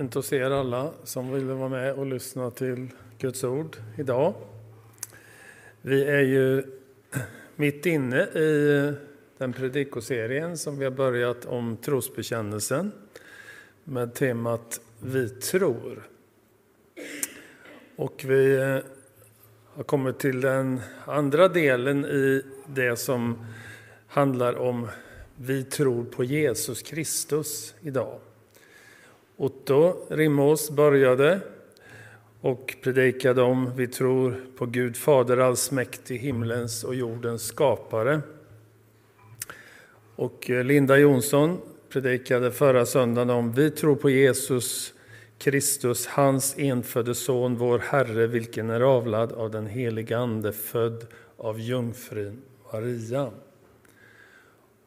Inte hos er alla som vill vara med och lyssna till Guds ord idag. Vi är ju mitt inne i den predikoserien som vi har börjat om trosbekännelsen med temat Vi tror. Och vi eh, har kommit till den andra delen i det som handlar om Vi tror på Jesus Kristus idag. Otto Rimås började och predikade om vi tror på Gud Fader allsmäktig, himlens och jordens skapare. Och eh, Linda Jonsson predikade förra söndagen om vi tror på Jesus Kristus, hans enfödde son, vår Herre, vilken är avlad av den helige Ande, född av jungfrun Maria.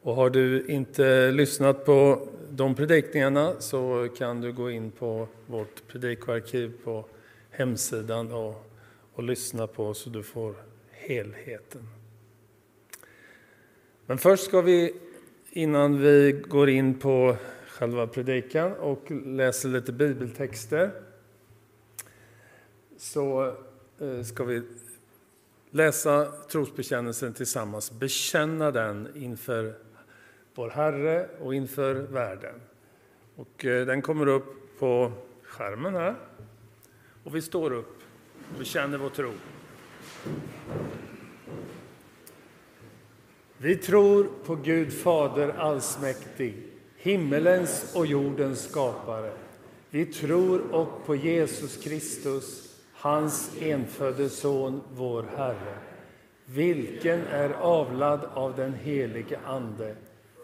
Och har du inte lyssnat på de predikningarna så kan du gå in på vårt predikoarkiv på hemsidan och, och lyssna på så du får helheten. Men först ska vi, innan vi går in på själva predikan och läser lite bibeltexter, så eh, ska vi läsa trosbekännelsen tillsammans, bekänna den inför vår Herre och inför världen. Och eh, den kommer upp på skärmen här. Och vi står upp och känner vår tro. Vi tror på Gud Fader allsmäktig, himmelens och jordens skapare. Vi tror och på Jesus Kristus, hans enfödde Son, vår Herre, vilken är avlad av den helige Ande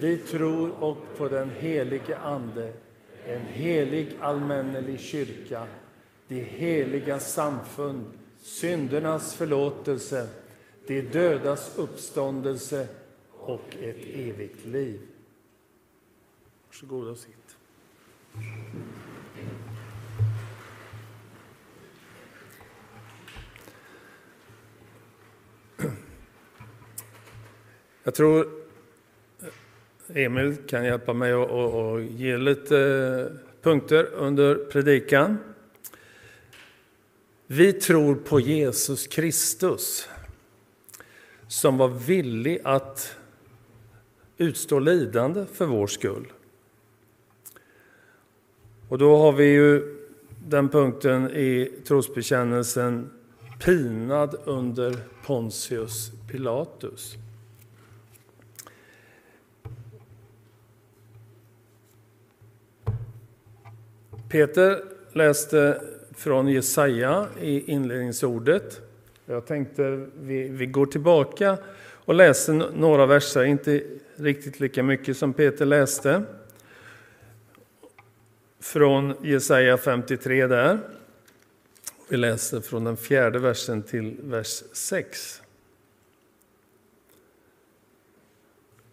Vi tror och på den helige Ande, en helig allmännelig kyrka, det heliga samfund, syndernas förlåtelse, de dödas uppståndelse och ett evigt liv. Varsågod och sitt. Jag tror Emil kan hjälpa mig att ge lite eh, punkter under predikan. Vi tror på Jesus Kristus som var villig att utstå lidande för vår skull. Och då har vi ju den punkten i trosbekännelsen pinad under Pontius Pilatus. Peter läste från Jesaja i inledningsordet. Jag tänkte vi, vi går tillbaka och läser några verser, inte riktigt lika mycket som Peter läste. Från Jesaja 53 där. Vi läser från den fjärde versen till vers 6.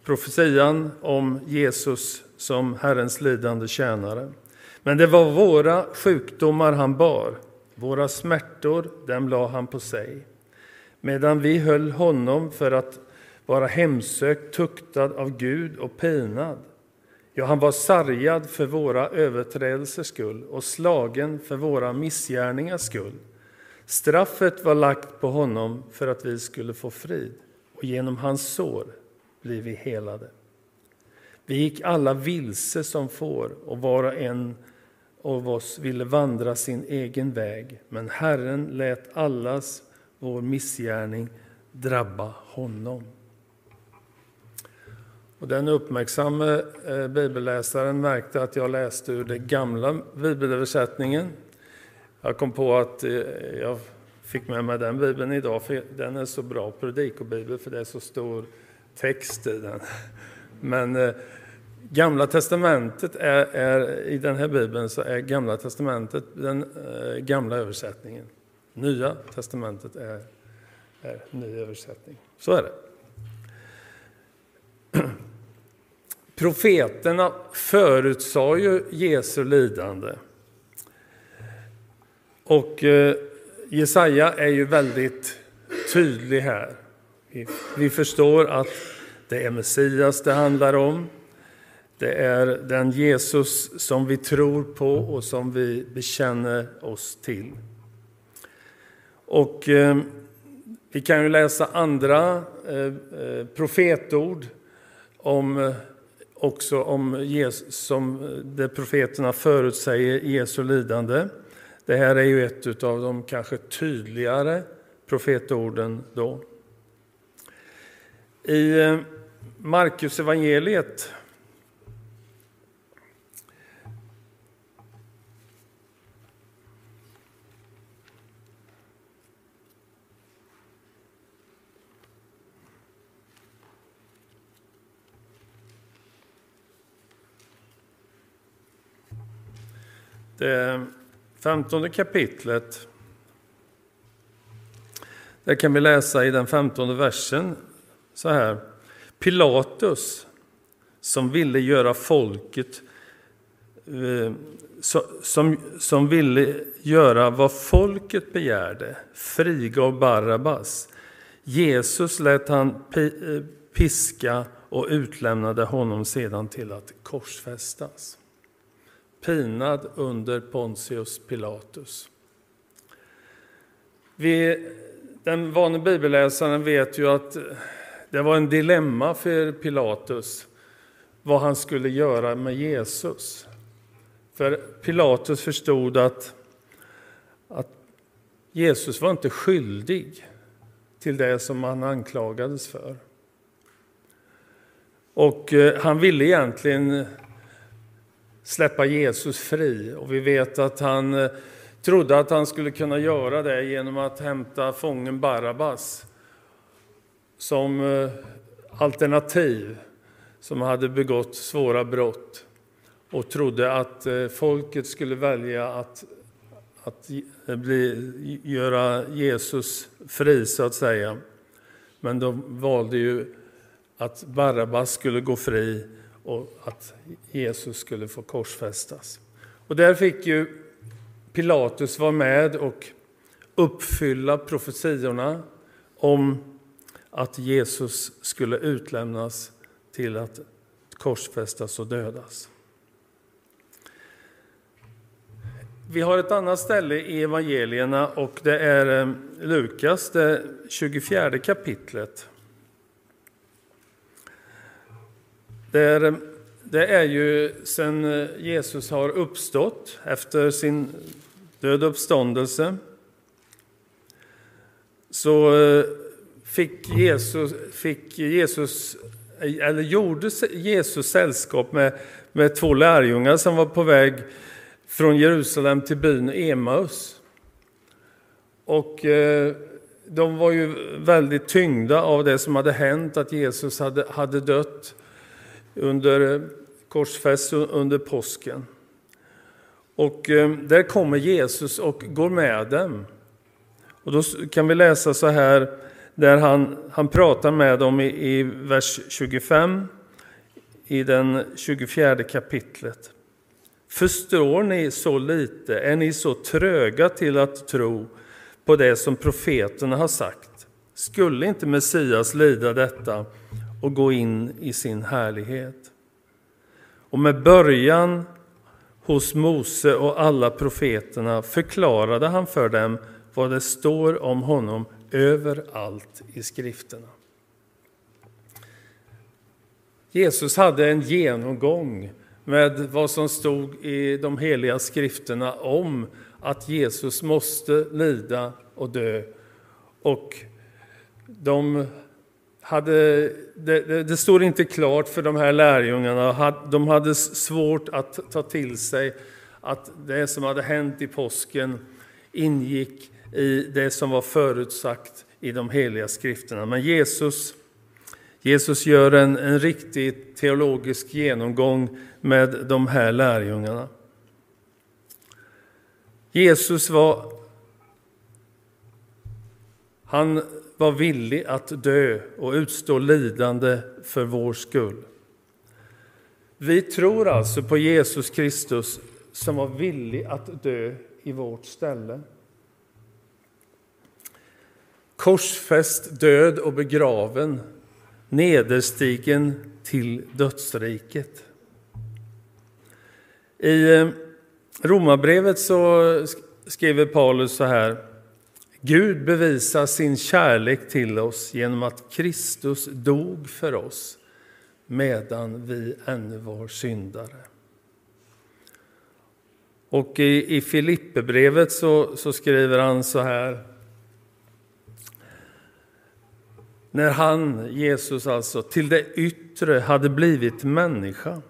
Profetian om Jesus som Herrens lidande tjänare. Men det var våra sjukdomar han bar, våra smärtor, dem la han på sig. Medan vi höll honom för att vara hemsökt, tuktad av Gud och pinad. Ja, han var sargad för våra överträdelsers skull och slagen för våra missgärningars skull. Straffet var lagt på honom för att vi skulle få frid, och genom hans sår blir vi helade. Vi gick alla vilse som får, och var och en av oss ville vandra sin egen väg, men Herren lät allas vår missgärning drabba honom. Och den uppmärksamme eh, bibelläsaren märkte att jag läste ur den gamla bibelöversättningen. Jag kom på att eh, jag fick med mig den bibeln idag, för den är så bra, predikobibel, för det är så stor text i den. Men eh, Gamla testamentet är, är, i den här bibeln så är Gamla testamentet den eh, gamla översättningen. Nya testamentet är, är ny översättning. Så är det. Profeterna förutsade ju Jesu lidande. Och eh, Jesaja är ju väldigt tydlig här. Vi, vi förstår att det är Messias det handlar om. Det är den Jesus som vi tror på och som vi bekänner oss till. Och eh, vi kan ju läsa andra eh, eh profetord om, eh, också om Jesus, som eh, det profeterna förutsäger Jesu lidande. Det här är ju ett av de kanske tydligare profetorden då. I eh, Markus evangeliet Det femtonde kapitlet. Där kan vi läsa i den femtonde versen så här. Pilatus, som ville göra folket eh, som, som ville göra vad folket begärde, frigav Barabbas. Jesus lät han eh, piska och utlämnade honom sedan till att korsfästas pinad under Pontius Pilatus. Vi, den vane bibelläsaren vet ju att det var en dilemma för Pilatus vad han skulle göra med Jesus. För Pilatus förstod att, att Jesus var inte skyldig till det som han anklagades för. Och eh, han ville egentligen släppa Jesus fri. Och vi vet att han eh, trodde att han skulle kunna göra det genom att hämta fången Barabbas som eh, alternativ, som hade begått svåra brott och trodde att eh, folket skulle välja att, att bli, göra Jesus fri, så att säga. Men de valde ju att Barabbas skulle gå fri och att Jesus skulle få korsfästas. Och där fick ju Pilatus vara med och uppfylla profetiorna om att Jesus skulle utlämnas till att korsfästas och dödas. Vi har ett annat ställe i evangelierna och det är eh, Lukas, det 24 kapitlet. Där, det är ju sen Jesus har uppstått efter sin död och uppståndelse så eh, fick Jesus, fick Jesus, eller gjorde Jesus sällskap med, med två lärjungar som var på väg från Jerusalem till byn Emaus. Och eh, de var ju väldigt tyngda av det som hade hänt, att Jesus hade, hade dött under eh, korsfäst under påsken. Och eh, där kommer Jesus och går med dem. Och då kan vi läsa så här, där han, han pratar med dem i, i vers 25 i den 24 kapitlet. Förstår ni så lite? Är ni så tröga till att tro på det som profeterna har sagt? Skulle inte Messias lida detta och gå in i sin härlighet. Och med början hos Mose och alla profeterna förklarade han för dem vad det står om honom överallt i skrifterna. Jesus hade en genomgång med vad som stod i de heliga skrifterna om att Jesus måste lida och dö. Och de hade, det, det, det står inte klart för de här lärjungarna. De hade svårt att ta till sig att det som hade hänt i påsken ingick i det som var förutsagt i de heliga skrifterna. Men Jesus, Jesus gör en, en riktig teologisk genomgång med de här lärjungarna. Jesus var, han var villig att dö och utstå lidande för vår skull. Vi tror alltså på Jesus Kristus som var villig att dö i vårt ställe. Korsfäst, död och begraven, nederstigen till dödsriket. I eh, Romarbrevet så skriver Paulus så här. Gud bevisar sin kärlek till oss genom att Kristus dog för oss medan vi ännu var syndare. Och i, i Filipperbrevet så, så skriver han så här. När han, Jesus alltså, till det yttre hade blivit människa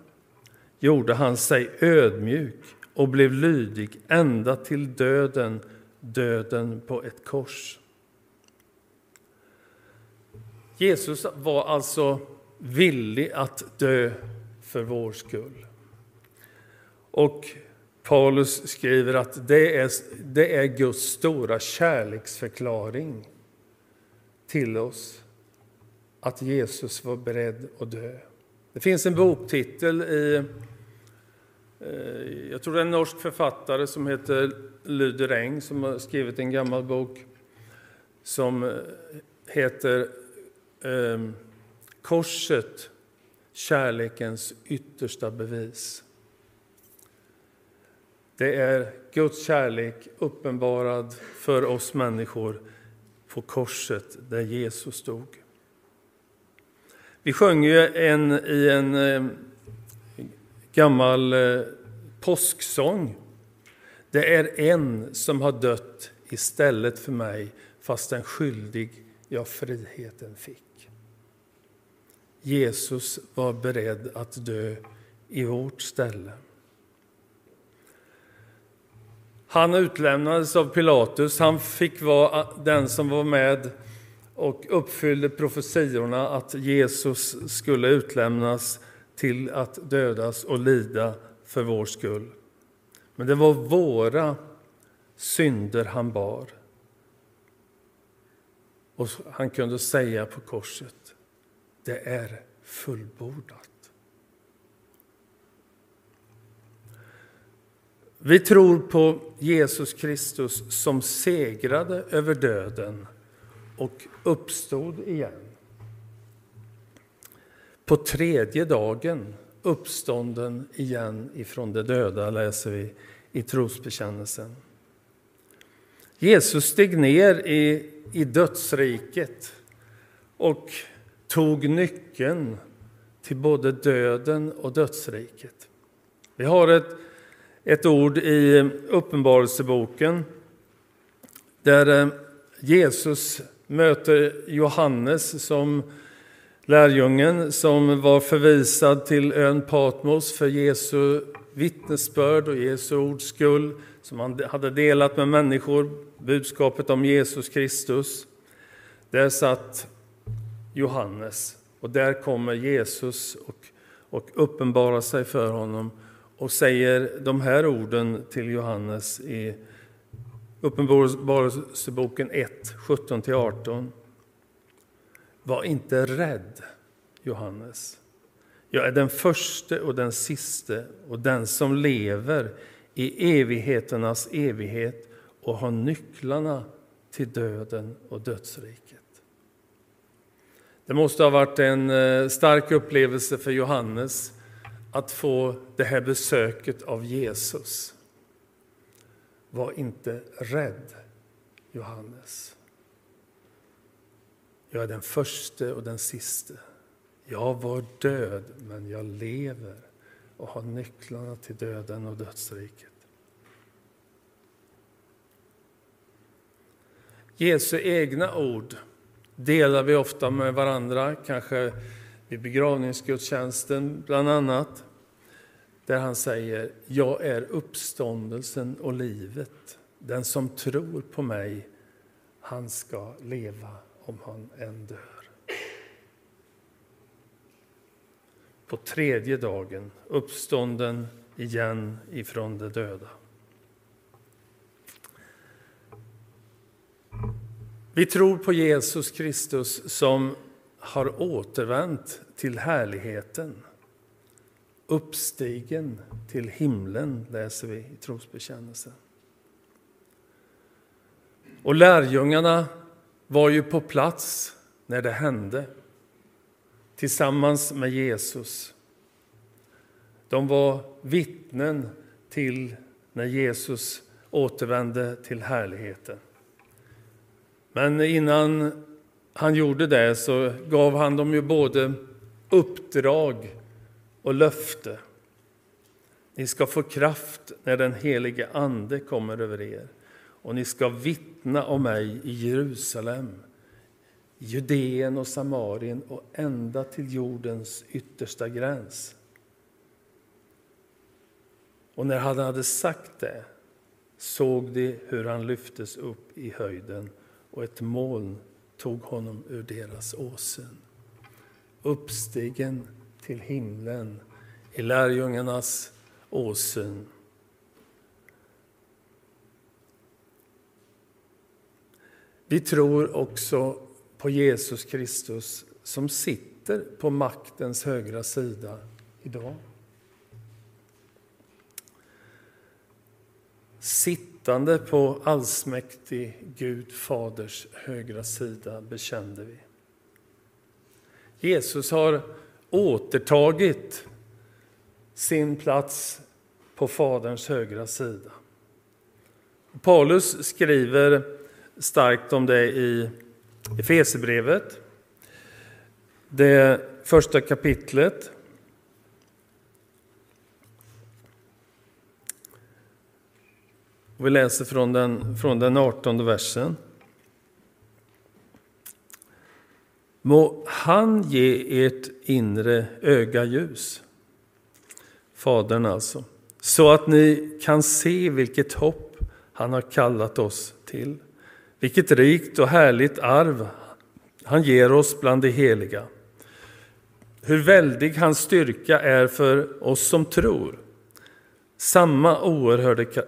gjorde han sig ödmjuk och blev lydig ända till döden, döden på ett kors. Jesus var alltså villig att dö för vår skull. Och Paulus skriver att det är, det är Guds stora kärleksförklaring till oss att Jesus var beredd att dö. Det finns en boktitel i, Eh, jag tror det är en norsk författare som heter Lyder Eng som har skrivit en gammal bok som eh, heter ehm, Korset, kärlekens yttersta bevis. Det är Guds kärlek uppenbarad för oss människor på korset där Jesus stod. Vi sjöng ju en, i en ehm, gammal eh, påsksång. Det är en som har dött istället för mig fast den skyldig jag friheten fick. Jesus var beredd att dö i vårt ställe. Han utlämnades av Pilatus. Han fick vara den som var med och uppfyllde profetiorna att Jesus skulle utlämnas till att dödas och lida för vår skull. Men det var våra synder han bar. Och han kunde säga på korset, det är fullbordat. Vi tror på Jesus Kristus som segrade över döden och uppstod igen. På tredje dagen uppstånden igen ifrån de döda, läser vi i trosbekännelsen. Jesus steg ner i, i dödsriket och tog nyckeln till både döden och dödsriket. Vi har ett ett ord i Uppenbarelseboken där eh, Jesus möter Johannes som lärjungen som var förvisad till ön Patmos för Jesu vittnesbörd och Jesu ords skull, som han hade delat med människor, budskapet om Jesus Kristus. Där satt Johannes och där kommer Jesus och, och uppenbarar sig för honom och säger de här orden till Johannes i Uppenbarelseboken 1, 17-18. Var inte rädd, Johannes. Jag är den första och den siste och den som lever i evigheternas evighet och har nycklarna till döden och dödsriket. Det måste ha varit en eh, stark upplevelse för Johannes att få det här besöket av Jesus. Var inte rädd, Johannes. Jag är den första och den siste. Jag var död, men jag lever och har nycklarna till döden och dödsriket. Jesu egna ord delar vi ofta med varandra, kanske vid begravningsgudstjänsten bland annat, där han säger Jag är uppståndelsen och livet. Den som tror på mig, han ska leva om han än dör. på tredje dagen, uppstånden igen ifrån de döda. Vi tror på Jesus Kristus som har återvänt till härligheten. Uppstigen till himlen, läser vi i trosbekännelsen. Och lärjungarna var ju på plats när det hände, tillsammans med Jesus. De var vittnen till när Jesus återvände till härligheten. Men innan han gjorde det så gav han dem ju både uppdrag och löfte. Ni ska få kraft när den helige Ande kommer över er och ni ska vittna om mig i Jerusalem, Judeen och Samarien och ända till jordens yttersta gräns. Och när han hade sagt det såg de hur han lyftes upp i höjden och ett moln tog honom ur deras åsyn. Uppstigen till himlen i lärjungarnas åsyn. Vi tror också på Jesus Kristus som sitter på maktens högra sida idag. Sittande på allsmäktig Gud Faders högra sida bekände vi. Jesus har återtagit sin plats på Faderns högra sida. Paulus skriver starkt om det i Efesierbrevet, det första kapitlet. Vi läser från den, från den 18 versen. Må han ge ert inre öga ljus, Fadern alltså, så att ni kan se vilket hopp han har kallat oss till, vilket rikt och härligt arv han ger oss bland de heliga. Hur väldig hans styrka är för oss som tror. Samma oerhörda,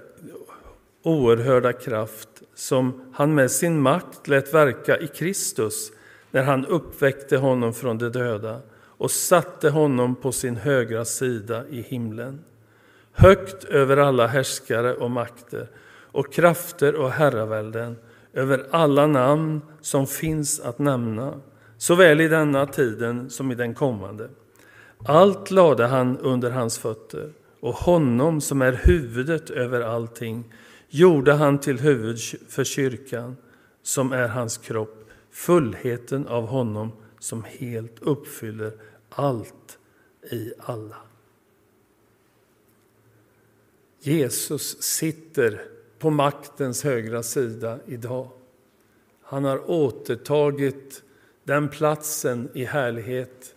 oerhörda kraft som han med sin makt lät verka i Kristus när han uppväckte honom från de döda och satte honom på sin högra sida i himlen, högt över alla härskare och makter och krafter och herravälden, över alla namn som finns att nämna, såväl i denna tiden som i den kommande. Allt lade han under hans fötter, och honom som är huvudet över allting gjorde han till huvud för kyrkan, som är hans kropp, fullheten av honom som helt uppfyller allt i alla. Jesus sitter på maktens högra sida idag. Han har återtagit den platsen i härlighet.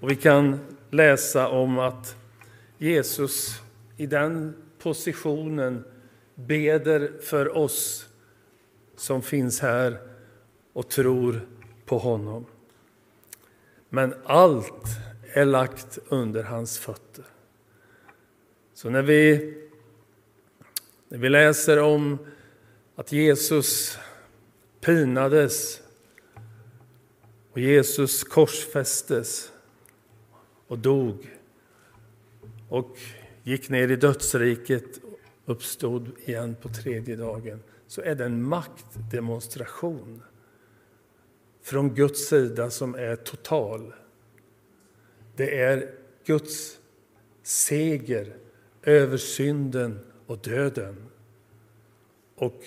Och vi kan läsa om att Jesus i den positionen beder för oss som finns här och tror på honom. Men allt är lagt under hans fötter. Så när vi, när vi läser om att Jesus pinades och Jesus korsfästes och dog och gick ner i dödsriket och uppstod igen på tredje dagen så är det en maktdemonstration från Guds sida som är total. Det är Guds seger över synden och döden och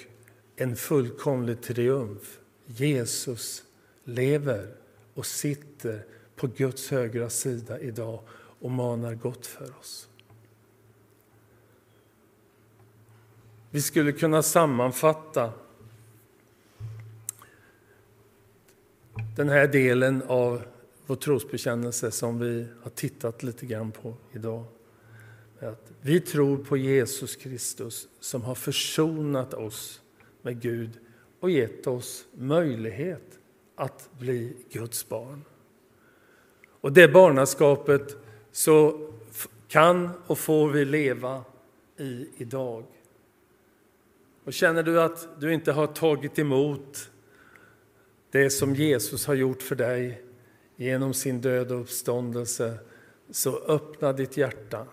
en fullkomlig triumf. Jesus lever och sitter på Guds högra sida idag och manar gott för oss. Vi skulle kunna sammanfatta den här delen av vår trosbekännelse som vi har tittat lite grann på idag. Att vi tror på Jesus Kristus som har försonat oss med Gud och gett oss möjlighet att bli Guds barn. Och det barnaskapet så kan och får vi leva i idag. Och känner du att du inte har tagit emot det som Jesus har gjort för dig genom sin död och uppståndelse, så öppna ditt hjärta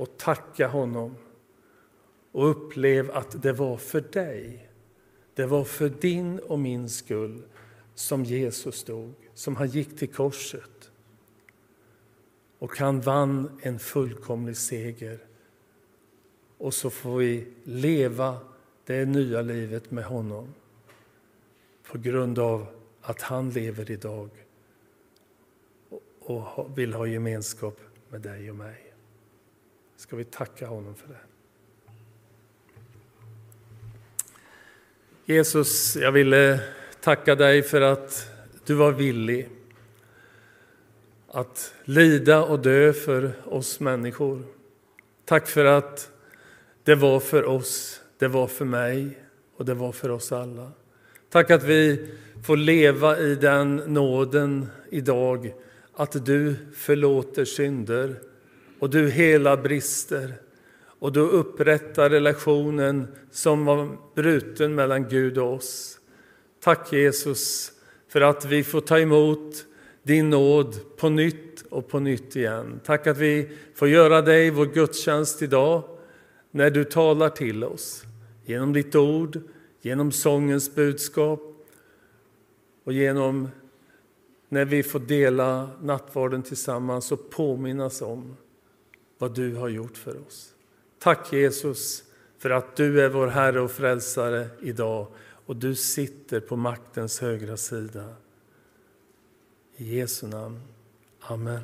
och tacka honom och upplev att det var för dig. Det var för din och min skull som Jesus dog, som han gick till korset. Och han vann en fullkomlig seger. Och så får vi leva det nya livet med honom på grund av att han lever idag och vill ha gemenskap med dig och mig. Ska vi tacka honom för det? Jesus, jag ville tacka dig för att du var villig att lida och dö för oss människor. Tack för att det var för oss, det var för mig och det var för oss alla. Tack att vi får leva i den nåden idag, att du förlåter synder och du hela brister och du upprättar relationen som var bruten mellan Gud och oss. Tack Jesus för att vi får ta emot din nåd på nytt och på nytt igen. Tack att vi får göra dig vår gudstjänst idag när du talar till oss genom ditt ord, genom sångens budskap och genom när vi får dela nattvarden tillsammans och påminnas om vad du har gjort för oss. Tack Jesus för att du är vår Herre och Frälsare idag och du sitter på maktens högra sida. I Jesu namn. Amen.